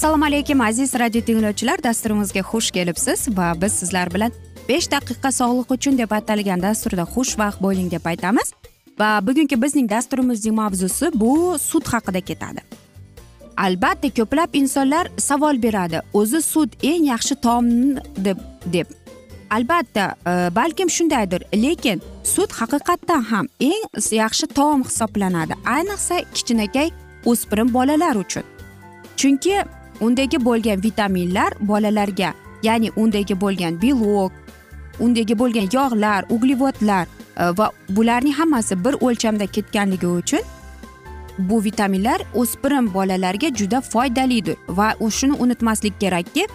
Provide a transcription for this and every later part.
assalomu alaykum aziz radio tinglovchilar. Dasturimizga xush kelibsiz va biz sizlar bilan besh daqiqa sog'liq uchun deb atalgan dasturda xushvaqt bo'ling deb aytamiz. Va bugungi bizning dasturimizning mavzusi bu sut haqida ketadi. Albatta ko'plab insonlar savol beradi o'zi sut eng yaxshi taomni deb deb. Albatta e, balkim shundaydir lekin sut haqiqatdan ham eng yaxshi taom hisoblanadi ayniqsa kichkinakay o'spirin bolalar uchun. Chunki undagi bo'lgan vitaminlar bolalarga ya'ni undagi bo'lgan belok undagi bo'lgan yog'lar uglevodlar e, va bularning hammasi bir o'lchamda ketganligi uchun bu vitaminlar o'spirin bolalarga juda foydalidir va shuni unutmaslik kerakki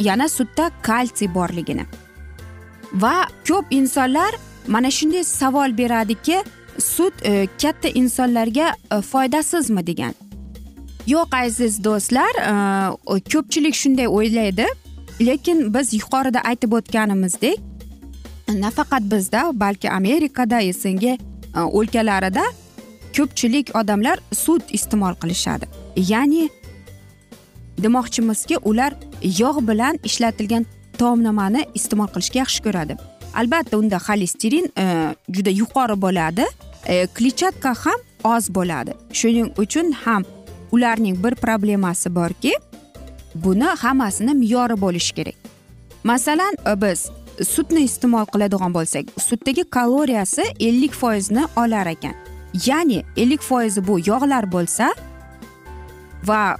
yana sutda kalsiy borligini. Va ko'p insonlar mana shunday savol beradiki sut e, katta insonlarga e, foydasizmi degan. Yo'q aziz do'stlar e, ko'pchilik shunday o'ylaydi. Lekin biz yuqorida aytib o'tganimizdek nafaqat bizda balki amerikada sng e, o'lkalarida ko'pchilik odamlar sut iste'mol qilishadi. Ya'ni demoqchimizki ular yog' bilan ishlatilgan taomnomani iste'mol qilishga yaxshi ko'radi. Albatta unda xolesterin e, juda yuqori bo'ladi. Kletchatka ham oz bo'ladi. Shuning uchun ham ularning bir problemasi borki buni hammasini me'yori bo'lishi kerak. Masalan e, biz sutni iste'mol qiladigan bo'lsak sutdagi kaloriyasi ellik foizni olar ekan. Ya'ni ellik foizi bu yog'lar bo'lsa va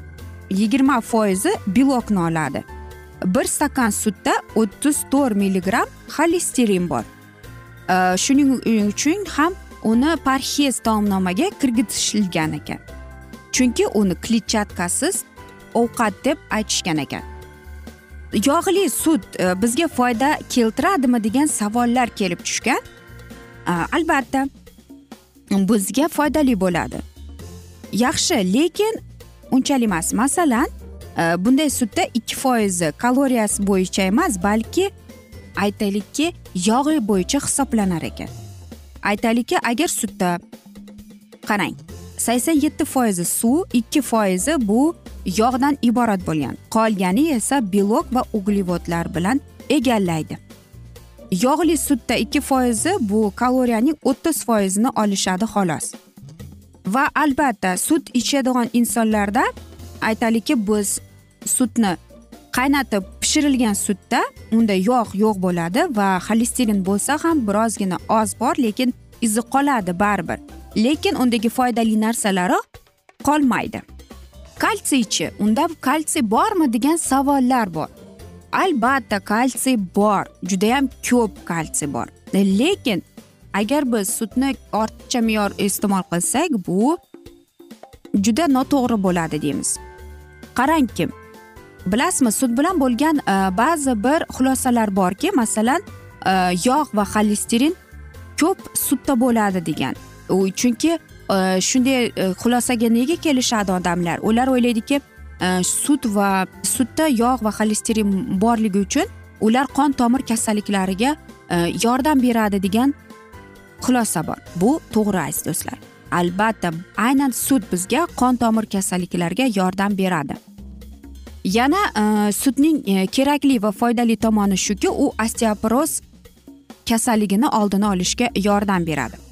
yigirma foizi belokni oladi. Bir stakan sutda o'ttiz to'rt milligramm xolesterin bor. E, shuning uchun ham uni parhez taomnomaga kirgizishilgan ekan. Chunki uni kletchatkasiz ovqat deb aytishgan ekan. Yog'li sut e, bizga foyda keltiradimi degan savollar kelib tushgan. E, albatta bizga foydali bo'ladi. Yaxshi lekin unchalik emas. Masalan e, bunday sutda ikki foizi kaloriyasi bo'yicha emas balki aytaylikki yog'i bo'yicha hisoblanar ekan. Aytaylikki agar sutda qarang. Sakson yetti foizi suv ikki foizi bu yog'dan iborat bo'lgan. Qolgani esa belok va uglevodlar bilan egallaydi. Yog'li sutda ikki foizi bu kaloriyaning o'ttiz foizini olishadi xolos. Va albatta sut ichadigan insonlarda aytaylikki biz sutni qaynatib pishirilgan sutda unda yog' yo'q bo'ladi va xolesterin bo'lsa ham birozgina oz bor lekin izi qoladi baribir. Lekin undagi foydali narsalari qolmaydi. Kalsiychi unda kalsiy bormi degan savollar bor. Albatta kalsiy bor. Judayam ko'p kalsiy bor. Lekin agar biz sutni ortiqcha me'yor iste'mol qilsak bu juda noto'g'ri bo'ladi deymiz. Qarangki bilasizmi sut bilan bo'lgan e, ba'zi bir xulosalar borki masalan e, yog' va xolesterin ko'p sutda bo'ladi degan. Chunki e, shunday e, xulosaga nega kelishadi odamlar? Ular o'ylaydiki e, sut va sutda yog' va xolesterin borligi uchun ular qon tomir kasalliklariga yordam beradi degan xulosa bor. Bu to'g'ri aziz do'stlar. Albatta aynan sut bizga qon tomir kasalliklariga yordam beradi. Yana e, sutning e, kerakli va foydali tomoni shuki u osteoporoz kasalligini oldini olishga yordam beradi.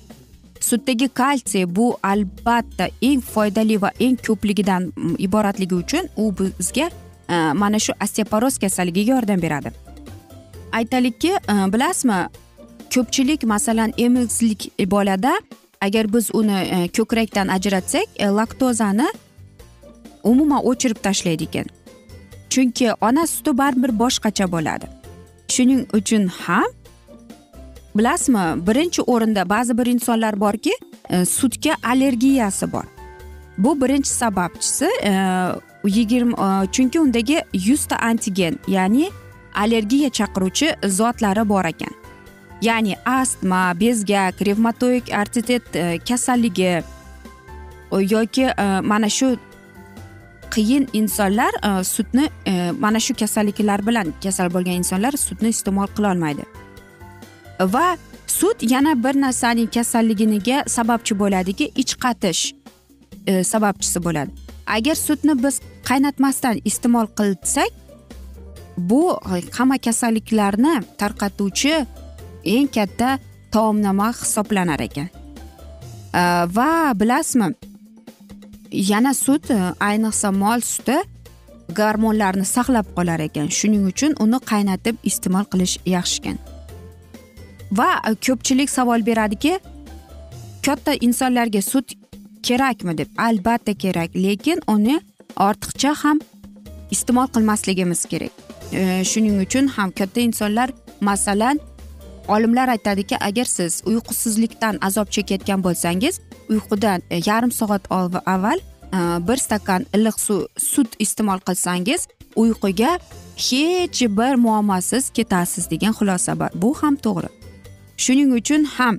Sutdagi kalsiy bu albatta eng foydali va eng ko'pligidan iboratligi uchun u bizga e, mana shu osteoporoz kasalligiga yordam beradi. Aytaylikki e, bilasizmi ko'pchilik masalan emizlik bolada agar biz uni e, ko'krakdan ajratsak laktozani umuman o'chirib tashlaydi ekan. Chunki ona suti baribir boshqacha bo'ladi. Shuning uchun ham bilasizmi? Birinchi o'rinda ba'zi bir insonlar borki e, sutga allergiyasi bor. Bu birinchi sababchisi e, yigirma e, chunki undagi yuzta antigen ya'ni allergiya chaqiruvchi zotlari bor ekan. Ya'ni astma bezgak revmatoid artritit e, kasalligi e, yoki e, mana shu qiyin insonlar e, sutni e, mana shu kasalliklar bilan kasal bo'lgan insonlar sutni iste'mol qilolmaydi va sut yana bir narsaning kasalligiga sababchi bo'ladiki ich qatish e, sababchisi bo'ladi. Agar sutni biz qaynatmasdan iste'mol qilsak bu hamma kasalliklarni tarqatuvchi eng katta taomnoma hisoblanar ekan. E, va bilasizmi yana sut e, ayniqsa mol suti gormonlarni saqlab qolar ekan. Shuning uchun uni qaynatib iste'mol qilish yaxshi ekan. Va ko'pchilik savol beradiki katta insonlarga sut kerakmi deb. Albatta kerak lekin uni ortiqcha ham iste'mol qilmasligimiz kerak. E, shuning uchun ham katta insonlar masalan olimlar aytadiki agar siz uyqusizlikdan azob chekayotgan bo'lsangiz uyqudan e, yarim soat avval e, bir stakan iliq suv sut iste'mol qilsangiz uyquga hech bir muammosiz ketasiz degan xulosa bor. Bu ham to'g'ri. Shuning uchun ham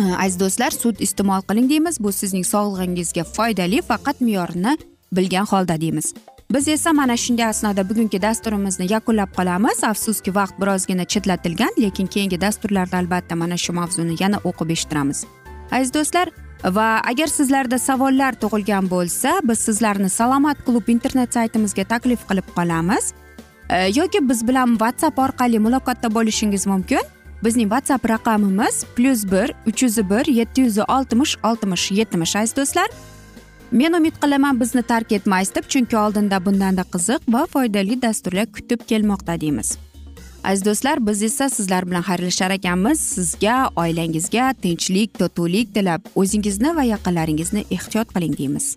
e, aziz do'stlar sut iste'mol qiling deymiz. Bu sizning sog'lig'ingizga foydali faqat me'yorini bilgan holda deymiz. Biz esa mana shunday asnoda bugungi dasturimizni yakunlab qolamiz. Afsuski vaqt birozgina chetlatilgan lekin keyingi dasturlarda albatta mana shu mavzuni yana o'qib eshittiramiz. Aziz do'stlar va agar sizlarda savollar tug'ilgan bo'lsa biz sizlarni salomat klub internet saytimizga taklif qilib qolamiz. E, yoki biz bilan whatsapp orqali muloqotda bo'lishingiz mumkin. Bizning whatsapp raqamimiz plyus bir uch yuz bir yetti yuz oltmish oltmish yetmish aziz do'stlar. Men umid qilaman bizni tark etmaysiz deb chunki oldinda bundanda qiziq va foydali dasturlar kutib kelmoqda deymiz. Aziz do'stlar biz esa sizlar bilan xayrlashar ekanmiz. Sizga oilangizga tinchlik totuvlik tilab o'zingizni va yaqinlaringizni ehtiyot qiling deymiz.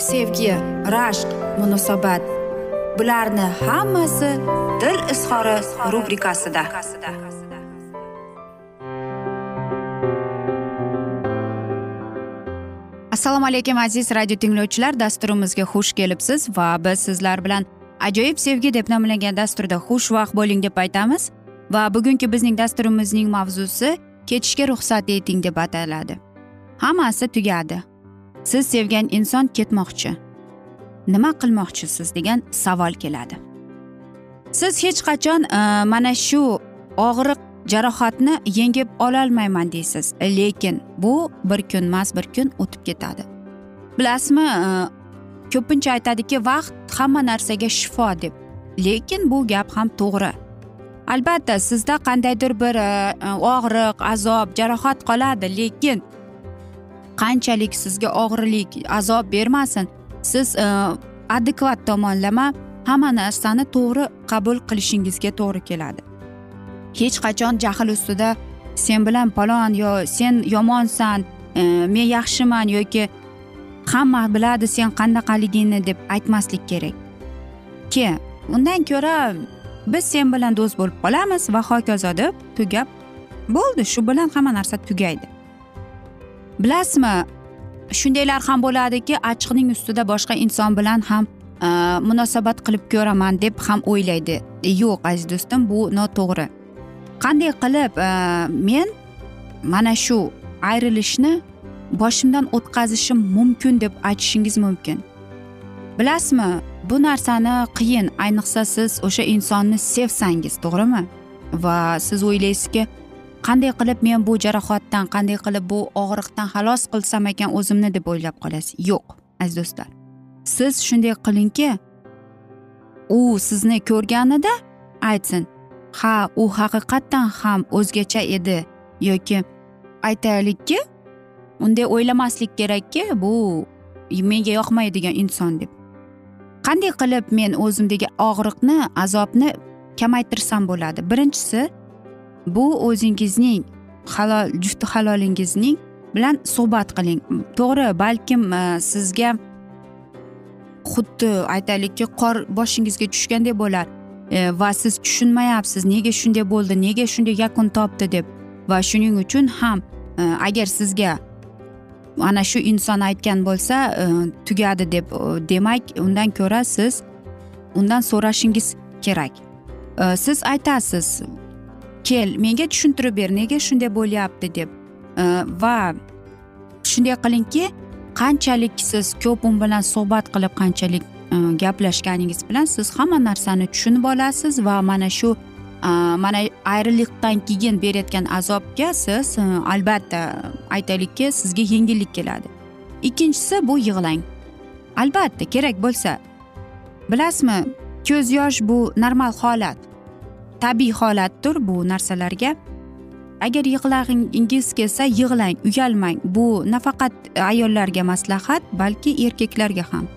sevgi rashq munosabat. Bularni hammasi dil izhori rubrikasida. Assalomu alaykum aziz radio tinglovchilar. Dasturimizga xush kelibsiz va biz sizlar bilan ajoyib sevgi deb nomlangan dasturda xushvaqt bo'ling deb aytamiz. Va bugungi bizning dasturimizning mavzusi ketishga ruxsat eting deb ataladi. Hammasi tugadi. Siz sevgan inson ketmoqchi. Nima qilmoqchisiz degan savol keladi. Siz hech qachon e, mana shu og'riq jarohatni yengib ololmayman deysiz. Lekin bu bir kun emas bir kun o'tib ketadi. Bilasizmi e, ko'pincha aytadiki vaqt hamma narsaga shifo deb. Lekin bu gap ham to'g'ri. Albatta sizda qandaydir bir e, og'riq azob jarohat qoladi lekin qanchalik sizga og'irlik azob bermasin. Siz e, adekvat tomonlama hamma narsani to'g'ri qabul qilishingizga to'g'ri keladi. Hech qachon jahl ustida sen bilan palon yo sen yomonsan e, men yaxshiman yoki hamma biladi sen qanaqaligingni deb aytmaslik kerak. Ke undan ko'ra biz sen bilan do'st bo'lib qolamiz va hokazo deb tugab bo'ldi. Shu bilan hamma narsa tugaydi. Bilasizmi? Shundaylar ham bo'ladiki achchiqning ustida boshqa inson bilan ham e, munosabat qilib ko'raman deb ham o'ylaydi. Yo'q aziz do'stim bu noto'g'ri. Qanday qilib e, men mana shu ayrilishni boshimdan o'tkazishim mumkin deb aytishingiz mumkin? Bilasizmi bu narsani qiyin ayniqsa siz o'sha insonni sevsangiz to'g'rimi? Va siz o'ylaysizki qanday qilib men bu jarohatdan qanday qilib bu og'riqdan xalos qilsam ekan o'zimni deb o'ylab qolasiz? Yo'q aziz do'stlar. Siz shunday qilingki u sizni ko'rganida aytsin ha u haqiqatdan ham o'zgacha edi yoki aytaylikki unday o'ylamaslik kerakki bu menga yoqmaydigan inson deb. Qanday qilib men o'zimdagi og'riqni azobni kamaytirsam bo'ladi? Birinchisi bu o'zingizning halol jufti halolingizning bilan suhbat qiling. To'g'ri balkim e, sizga xuddi aytaylikki qor boshingizga tushgandek bo'lar. E, va siz tushunmayapsiz nega shunday bo'ldi nega shunday yakun topdi deb. Va shuning uchun ham e, agar sizga ana shu inson aytgan bo'lsa e, tugadi deb e, demak undan ko'ra siz undan so'rashingiz kerak. Siz aytasiz kel menga tushuntirib ber nega shunday bo'lyapti deb. Va shunday qilingki qanchalik siz ko'p u bilan suhbat qilib qanchalik e, gaplashganingiz bilan siz hamma narsani tushunib olasiz va mana shu e, mana ayriliqdan keyin berayotgan azobga siz e, albatta aytaylikki sizga yengillik keladi. Ikkinchisi bu yig'lang. Albatta kerak bo'lsa. Bilasizmi ko'z yosh bu normal holat. Tabiiy holatdir bu narsalarga. Agar yig'lagingiz kelsa yig'lang uyalmang. Bu nafaqat e, ayollarga maslahat balki erkaklarga ham.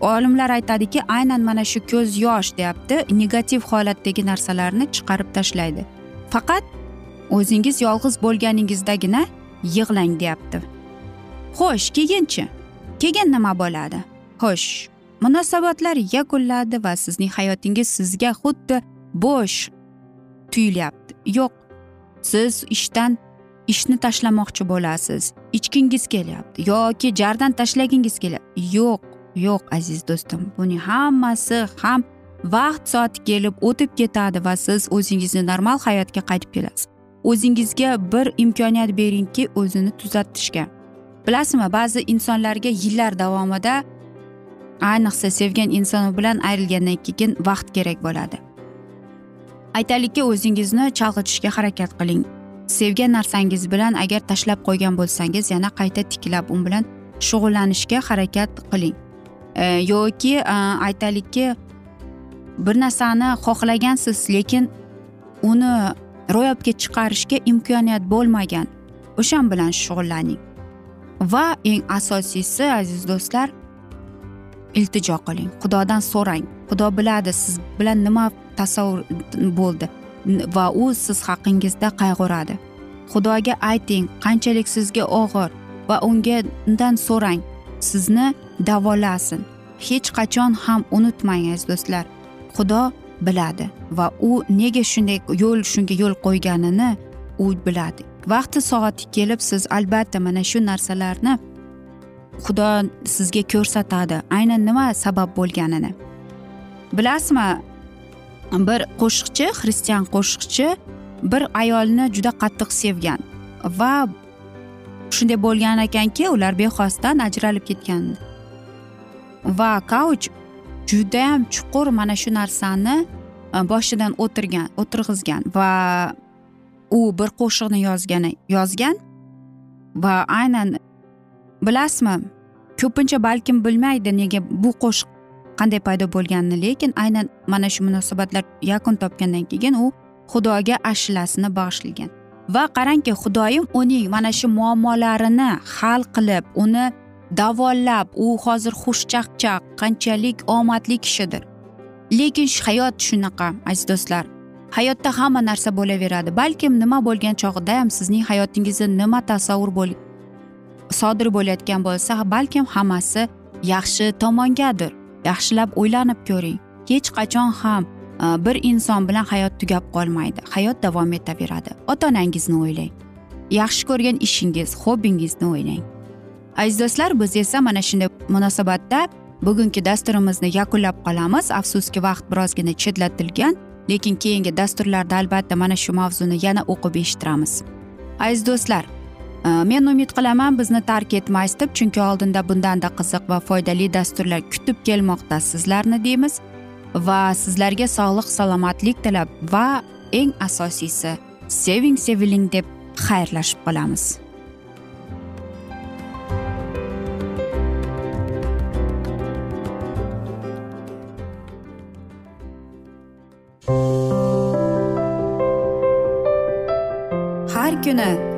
Olimlar aytadiki aynan mana shu ko'z yosh deyapti negativ holatdagi narsalarni chiqarib tashlaydi. Faqat o'zingiz yolg'iz bo'lganingizdagina yig'lang deyapti. Xo'sh keyinchi keyin nima bo'ladi? Xo'sh. Munosabatlar yakunladi va sizning hayotingiz sizga xuddi bo'sh tuyulyapti. Yo'q siz ishdan ishni tashlamoqchi bo'lasiz. Ichgingiz kelyapti yoki jardan tashlagingiz kelyapti. Yo'q yo'q aziz do'stim. Buning hammasi ham vaqt soati kelib o'tib ketadi va siz o'zingizni normal hayotga qaytib kelasiz. O'zingizga bir imkoniyat beringki o'zini tuzatishga. Bilasizmi ba'zi insonlarga yillar davomida ayniqsa sevgan insoni bilan ayrilgandan keyin vaqt kerak bo'ladi. Aytaylikki o'zingizni chalg'itishga harakat qiling. Sevgan narsangiz bilan agar tashlab qo'ygan bo'lsangiz yana qayta tiklab u bilan shug'ullanishga harakat qiling. E, yoki e, aytaylikki bir narsani xohlagansiz lekin uni ro'yobga chiqarishga imkoniyat bo'lmagan o'shan bilan shug'ullaning. Va eng asosiysi aziz do'stlar iltijo qiling xudodan so'rang. Xudo biladi siz bilan nima tasavvur bo'ldi va u siz haqingizda qayg'uradi. Xudoga ayting qanchalik sizga og'ir va unga undan so'rang. Sizni davolasin. Hech qachon ham unutmang aziz do'stlar. Xudo biladi va u nega shunday yo'l shunga yo'l qo'yganini u biladi. Vaqti soati kelib siz albatta mana shu narsalarni xudo sizga ko'rsatadi aynan nima sabab bo'lganini. Bilasizmi bir qo'shiqchi xristian qo'shiqchi bir ayolni juda qattiq sevgan va shunday bo'lgan ekanki ular bexosdan ajralib ketgan. Va kauch judayam chuqur mana shu narsani e, boshidan o'tirgan o'tirg'izgan va u bir qo'shiqni yozgani yozgan va aynan bilasizmi? Ko'pincha balkim bilmaydi nega bu qo'shiq qanday paydo bo'lganini lekin aynan mana shu munosabatlar yakun topgandan keyin u xudoga ashulasini bag'ishlagan. Va qarangki xudoyim uning mana shu muammolarini hal qilib uni davolab u hozir xushchaqchaq qanchalik omadli kishidir. Lekin hayot shunaqa aziz do'stlar. Hayotda hamma narsa bo'laveradi balkim nima bo'lgan chog'ida ham sizning hayotingizda nima tasavvur bo'l sodir bo'layotgan bo'lsa balkim hammasi yaxshi tomongadir. Yaxshilab o'ylanib ko'ring. Hech qachon ham e, bir inson bilan hayot tugab qolmaydi. Hayot davom etaveradi. Ota onangizni o'ylang. Yaxshi ko'rgan ishingiz hobbingizni o'ylang. Aziz do'stlar biz esa mana shunday munosabatda bugungi dasturimizni yakunlab qolamiz. Afsuski vaqt birozgina chetlatilgan lekin keyingi dasturlarda albatta mana shu mavzuni yana o'qib eshittiramiz. Aziz do'stlar Э, men umid qilaman bizni tark etmaysiz deb chunki oldinda bundanda qiziq va foydali dasturlar kutib kelmoqda sizlarni deymiz. Va sizlarga sog'lik salomatlik tilab va eng asosiysi seving seviling deb xayrlashib qolamiz. Har kuni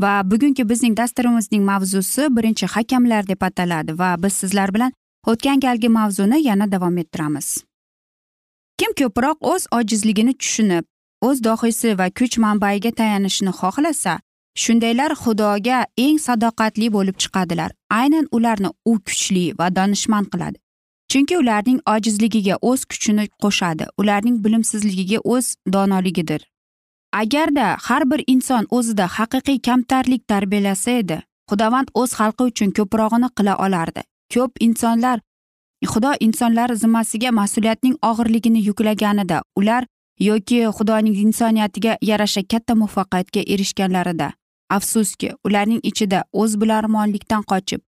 Va bugungi bizning dasturimizning mavzusi birinchi hakamlar deb ataladi va biz sizlar bilan o'tgan galgi mavzuni yana davom ettiramiz. Kim ko'proq o'z ojizligini tushunib o'z dohiysi va kuch manbaiga tayanishni xohlasa shundaylar xudoga eng sadoqatli bo'lib chiqadilar. Aynan ularni u kuchli va donishmand qiladi. Chunki ularning ojizligiga o'z kuchini qo'shadi. Ularning bilimsizligiga o'z donoligidir. Agarda har bir inson o'zida haqiqiy kamtarlik tarbiyalasa edi xudovand o'z xalqi uchun ko'prog'ini qila olardi. Ko'p insonlar xudo insonlar zimmasiga mas'uliyatning og'irligini yuklaganida ular yoki xudoning insoniyatiga yarasha katta muvaffaqiyatga erishganlarida. Afsuski ularning ichida o'zbilarmonlikdan qochib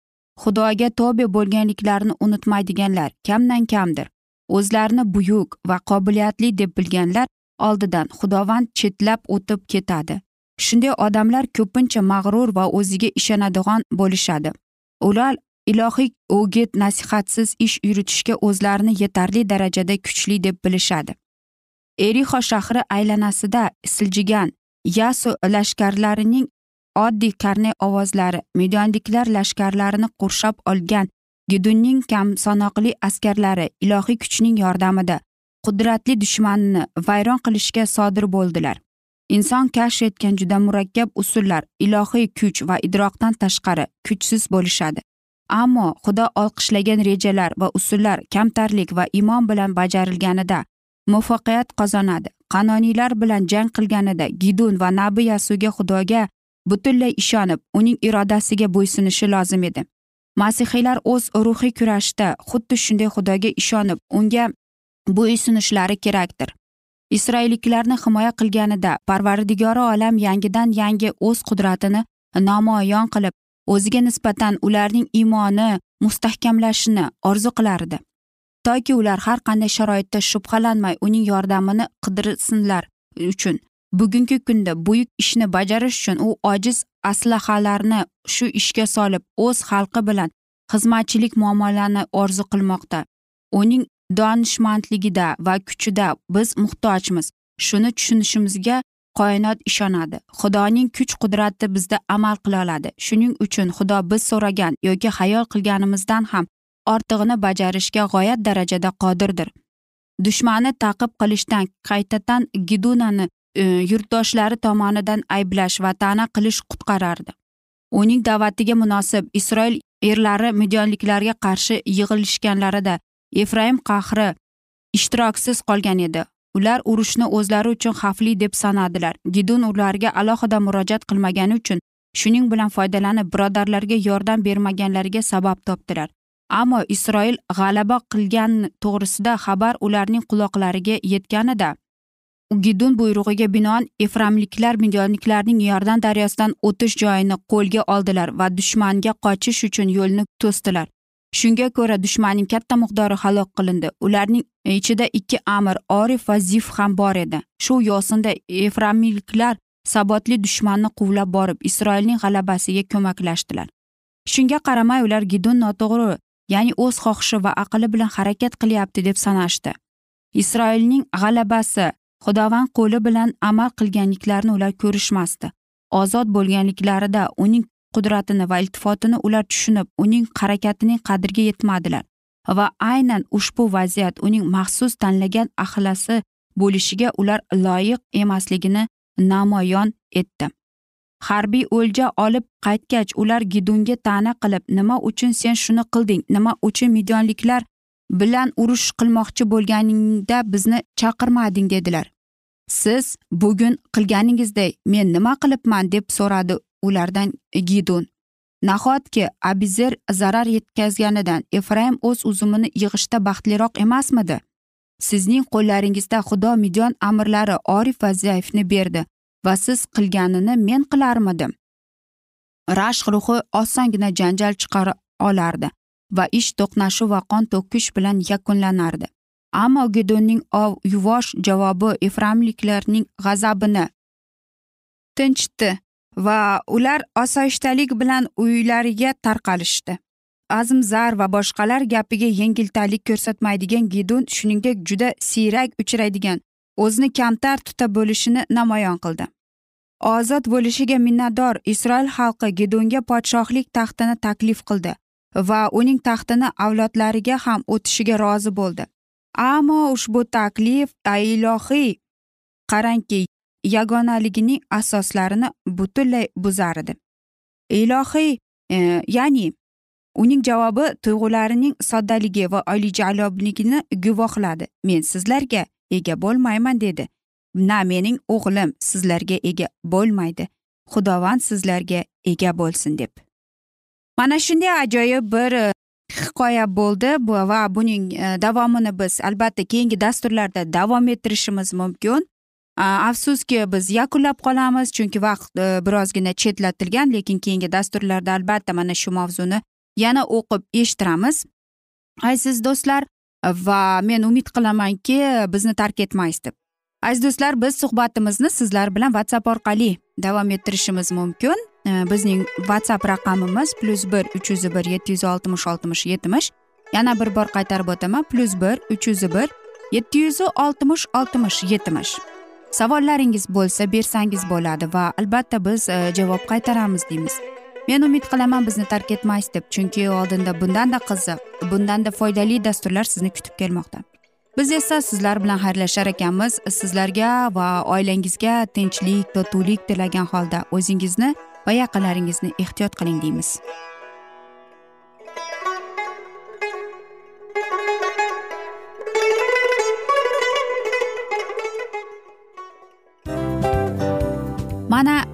xudoga tobe bo'lganliklarini unutmaydiganlar kamdan kamdir o'zlarini buyuk va qobiliyatli deb bilganlar oldidan xudovand chetlab o'tib ketadi. Shunday odamlar ko'pincha mag'rur va o'ziga ishonadigan bo'lishadi. Ular ilohiy o'git nasihatsiz ish yuritishga o'zlarini yetarli darajada kuchli deb bilishadi. Erixo shahri aylanasida siljigan yasu lashkarlarining oddiy karnay ovozlari midyonliklar lashkarlarini qurshab olgan gidunning kam sanoqli askarlari ilohiy kuchning yordamida qudratli dushmanni vayron qilishga sodir bo'ldilar. Inson kashf etgan juda murakkab usullar ilohiy kuch va idroqdan tashqari kuchsiz bo'lishadi. Ammo xudo olqishlagan rejalar va usullar kamtarlik va imon bilan bajarilganida muvaffaqiyat qozonadi. Qanoniylar bilan jang qilganida gidun va nabi yasuga xudoga butunlay ishonib uning irodasiga bo'ysunishi lozim edi. Masihiylar o'z ruhiy kurashda xuddi shunday xudoga ishonib unga bo'ysunishlari kerakdir. Isroilliklarni himoya qilganida parvardigori olam yangidan yangi o'z qudratini namoyon qilib o'ziga nisbatan ularning iymoni mustahkamlashini orzu qilardi. Toki ular har qanday sharoitda shubhalanmay uning yordamini qidirsinlar uchun bugungi kunda buyuk ishni bajarish uchun u ojiz aslahalarni shu ishga solib o'z xalqi bilan xizmatchilik muomalani orzu qilmoqda. Uning donishmandligida va kuchida biz muhtojmiz. Shuni tushunishimizga koinot ishonadi. Xudoning kuch qudrati bizda amal qila oladi. Shuning uchun xudo biz so'ragan yoki hayol qilganimizdan ham ortig'ini bajarishga g'oyat darajada qodirdir. Dushmanni taqib qilishdan qaytadan gidunani E, yurtdoshlari tomonidan ayblash va ta'na qilish qutqarardi. Uning da'vatiga munosib isroil erlari midyonliklarga qarshi yig'ilishganlarida efraim qahri ishtiroksiz qolgan edi. Ular urushni o'zlari uchun xavfli deb sanadilar. Gidun ularga alohida murojaat qilmagani uchun shuning bilan foydalanib birodarlarga yordam bermaganlariga sabab topdilar. Ammo isroil g'alaba qilgan to'g'risida xabar ularning quloqlariga yetganida gidun buyrug'iga binoan eframliklar midyonliklarning yordan daryosidan o'tish joyini qo'lga oldilar va dushmanga qochish uchun yo'lni to'sdilar. Shunga ko'ra dushmanning katta miqdori halok qilindi. Ularning ichida ikki amir orif va zif ham bor edi. Shu yo'sinda eframliklar sabotli dushmanni quvlab borib isroilning g'alabasiga ko'maklashdilar. Shunga qaramay ular gidun noto'g'ri ya'ni o'z xohishi va aqli bilan harakat qilyapti deb sanashdi. Isroilning g'alabasi xudovand qo'li bilan amal qilganliklarini ular ko'rishmasdi. Ozod bo'lganliklarida uning qudratini va iltifotini ular tushunib uning harakatining qadriga yetmadilar va aynan ushbu vaziyat uning maxsus tanlagan axlasi bo'lishiga ular loyiq emasligini namoyon etdi. Harbiy o'lja olib qaytgach ular gidunga ta'na qilib nima uchun sen shuni qilding? Nima uchun midyonliklar bilan urush qilmoqchi bo'lganingda bizni chaqirmading? dedilar. Siz bugun qilganingizday men nima qilibman? deb so'radi ulardan gidun nahotki abizer zarar yetkazganidan efraim o'z uzumini yig'ishda baxtliroq emasmidi? Sizning qo'llaringizda xudo midyon amirlari orif va zaifni berdi va siz qilganini men qilarmidim. Rashq ruhi osongina janjal chiqara olardi va ish to'qnashuv va qon to'kish bilan yakunlanardi. Ammo gedonning yuvosh javobi eframliklarning g'azabini tinchitdi. Va ular osoyishtalik bilan uylariga tarqalishdi. Azmzar va boshqalar gapiga yengiltalik ko'rsatmaydigan gidun shuningdek juda siyrak uchraydigan o'zini kamtar tuta bo'lishini namoyon qildi. Ozod bo'lishiga minnatdor isroil xalqi gidunga podshohlik taxtini taklif qildi va uning taxtini avlodlariga ham o'tishiga rozi bo'ldi. Ammo ushbu taklif ilohiy qarangki yagonaligining asoslarini butunlay buzar edi. Ilohiy e, ya'ni uning javobi tuyg'ularining soddaligi va oliyjanobligini guvohladi. Men sizlarga ega bo'lmayman dedi. Na mening o'g'lim sizlarga ega bo'lmaydi. Xudovand sizlarga ega bo'lsin deb. Mana shunday ajoyib bir e, hikoya bo'ldi va buning e, davomini biz albatta keyingi dasturlarda davom ettirishimiz mumkin. Afsuski biz yakunlab qolamiz chunki vaqt e, birozgina chetlatilgan lekin keyingi dasturlarda albatta mana shu mavzuni yana o'qib eshittiramiz. Aziz do'stlar va men umid qilamanki bizni tark etmaysiz deb. Aziz do'stlar biz suhbatimizni sizlar bilan whatsapp orqali davom ettirishimiz mumkin. E, bizning whatsapp raqamimiz plyus bir uch yuz bir yetti yuz oltmish oltmish yetmish. Yana bir bor qaytarib o'taman plyus bir uch yuz bir yetti yuz oltmish oltmish yetmish. Savollaringiz bo'lsa bersangiz bo'ladi va albatta biz e, javob qaytaramiz deymiz. Men umid qilaman bizni tark etmaysiz deb chunki oldinda bundanda qiziq bundanda foydali dasturlar sizni kutib kelmoqda. Biz esa sizlar bilan xayrlashar ekanmiz. Sizlarga va oilangizga tinchlik totuvlik tilagan holda o'zingizni va yaqinlaringizni ehtiyot qiling deymiz.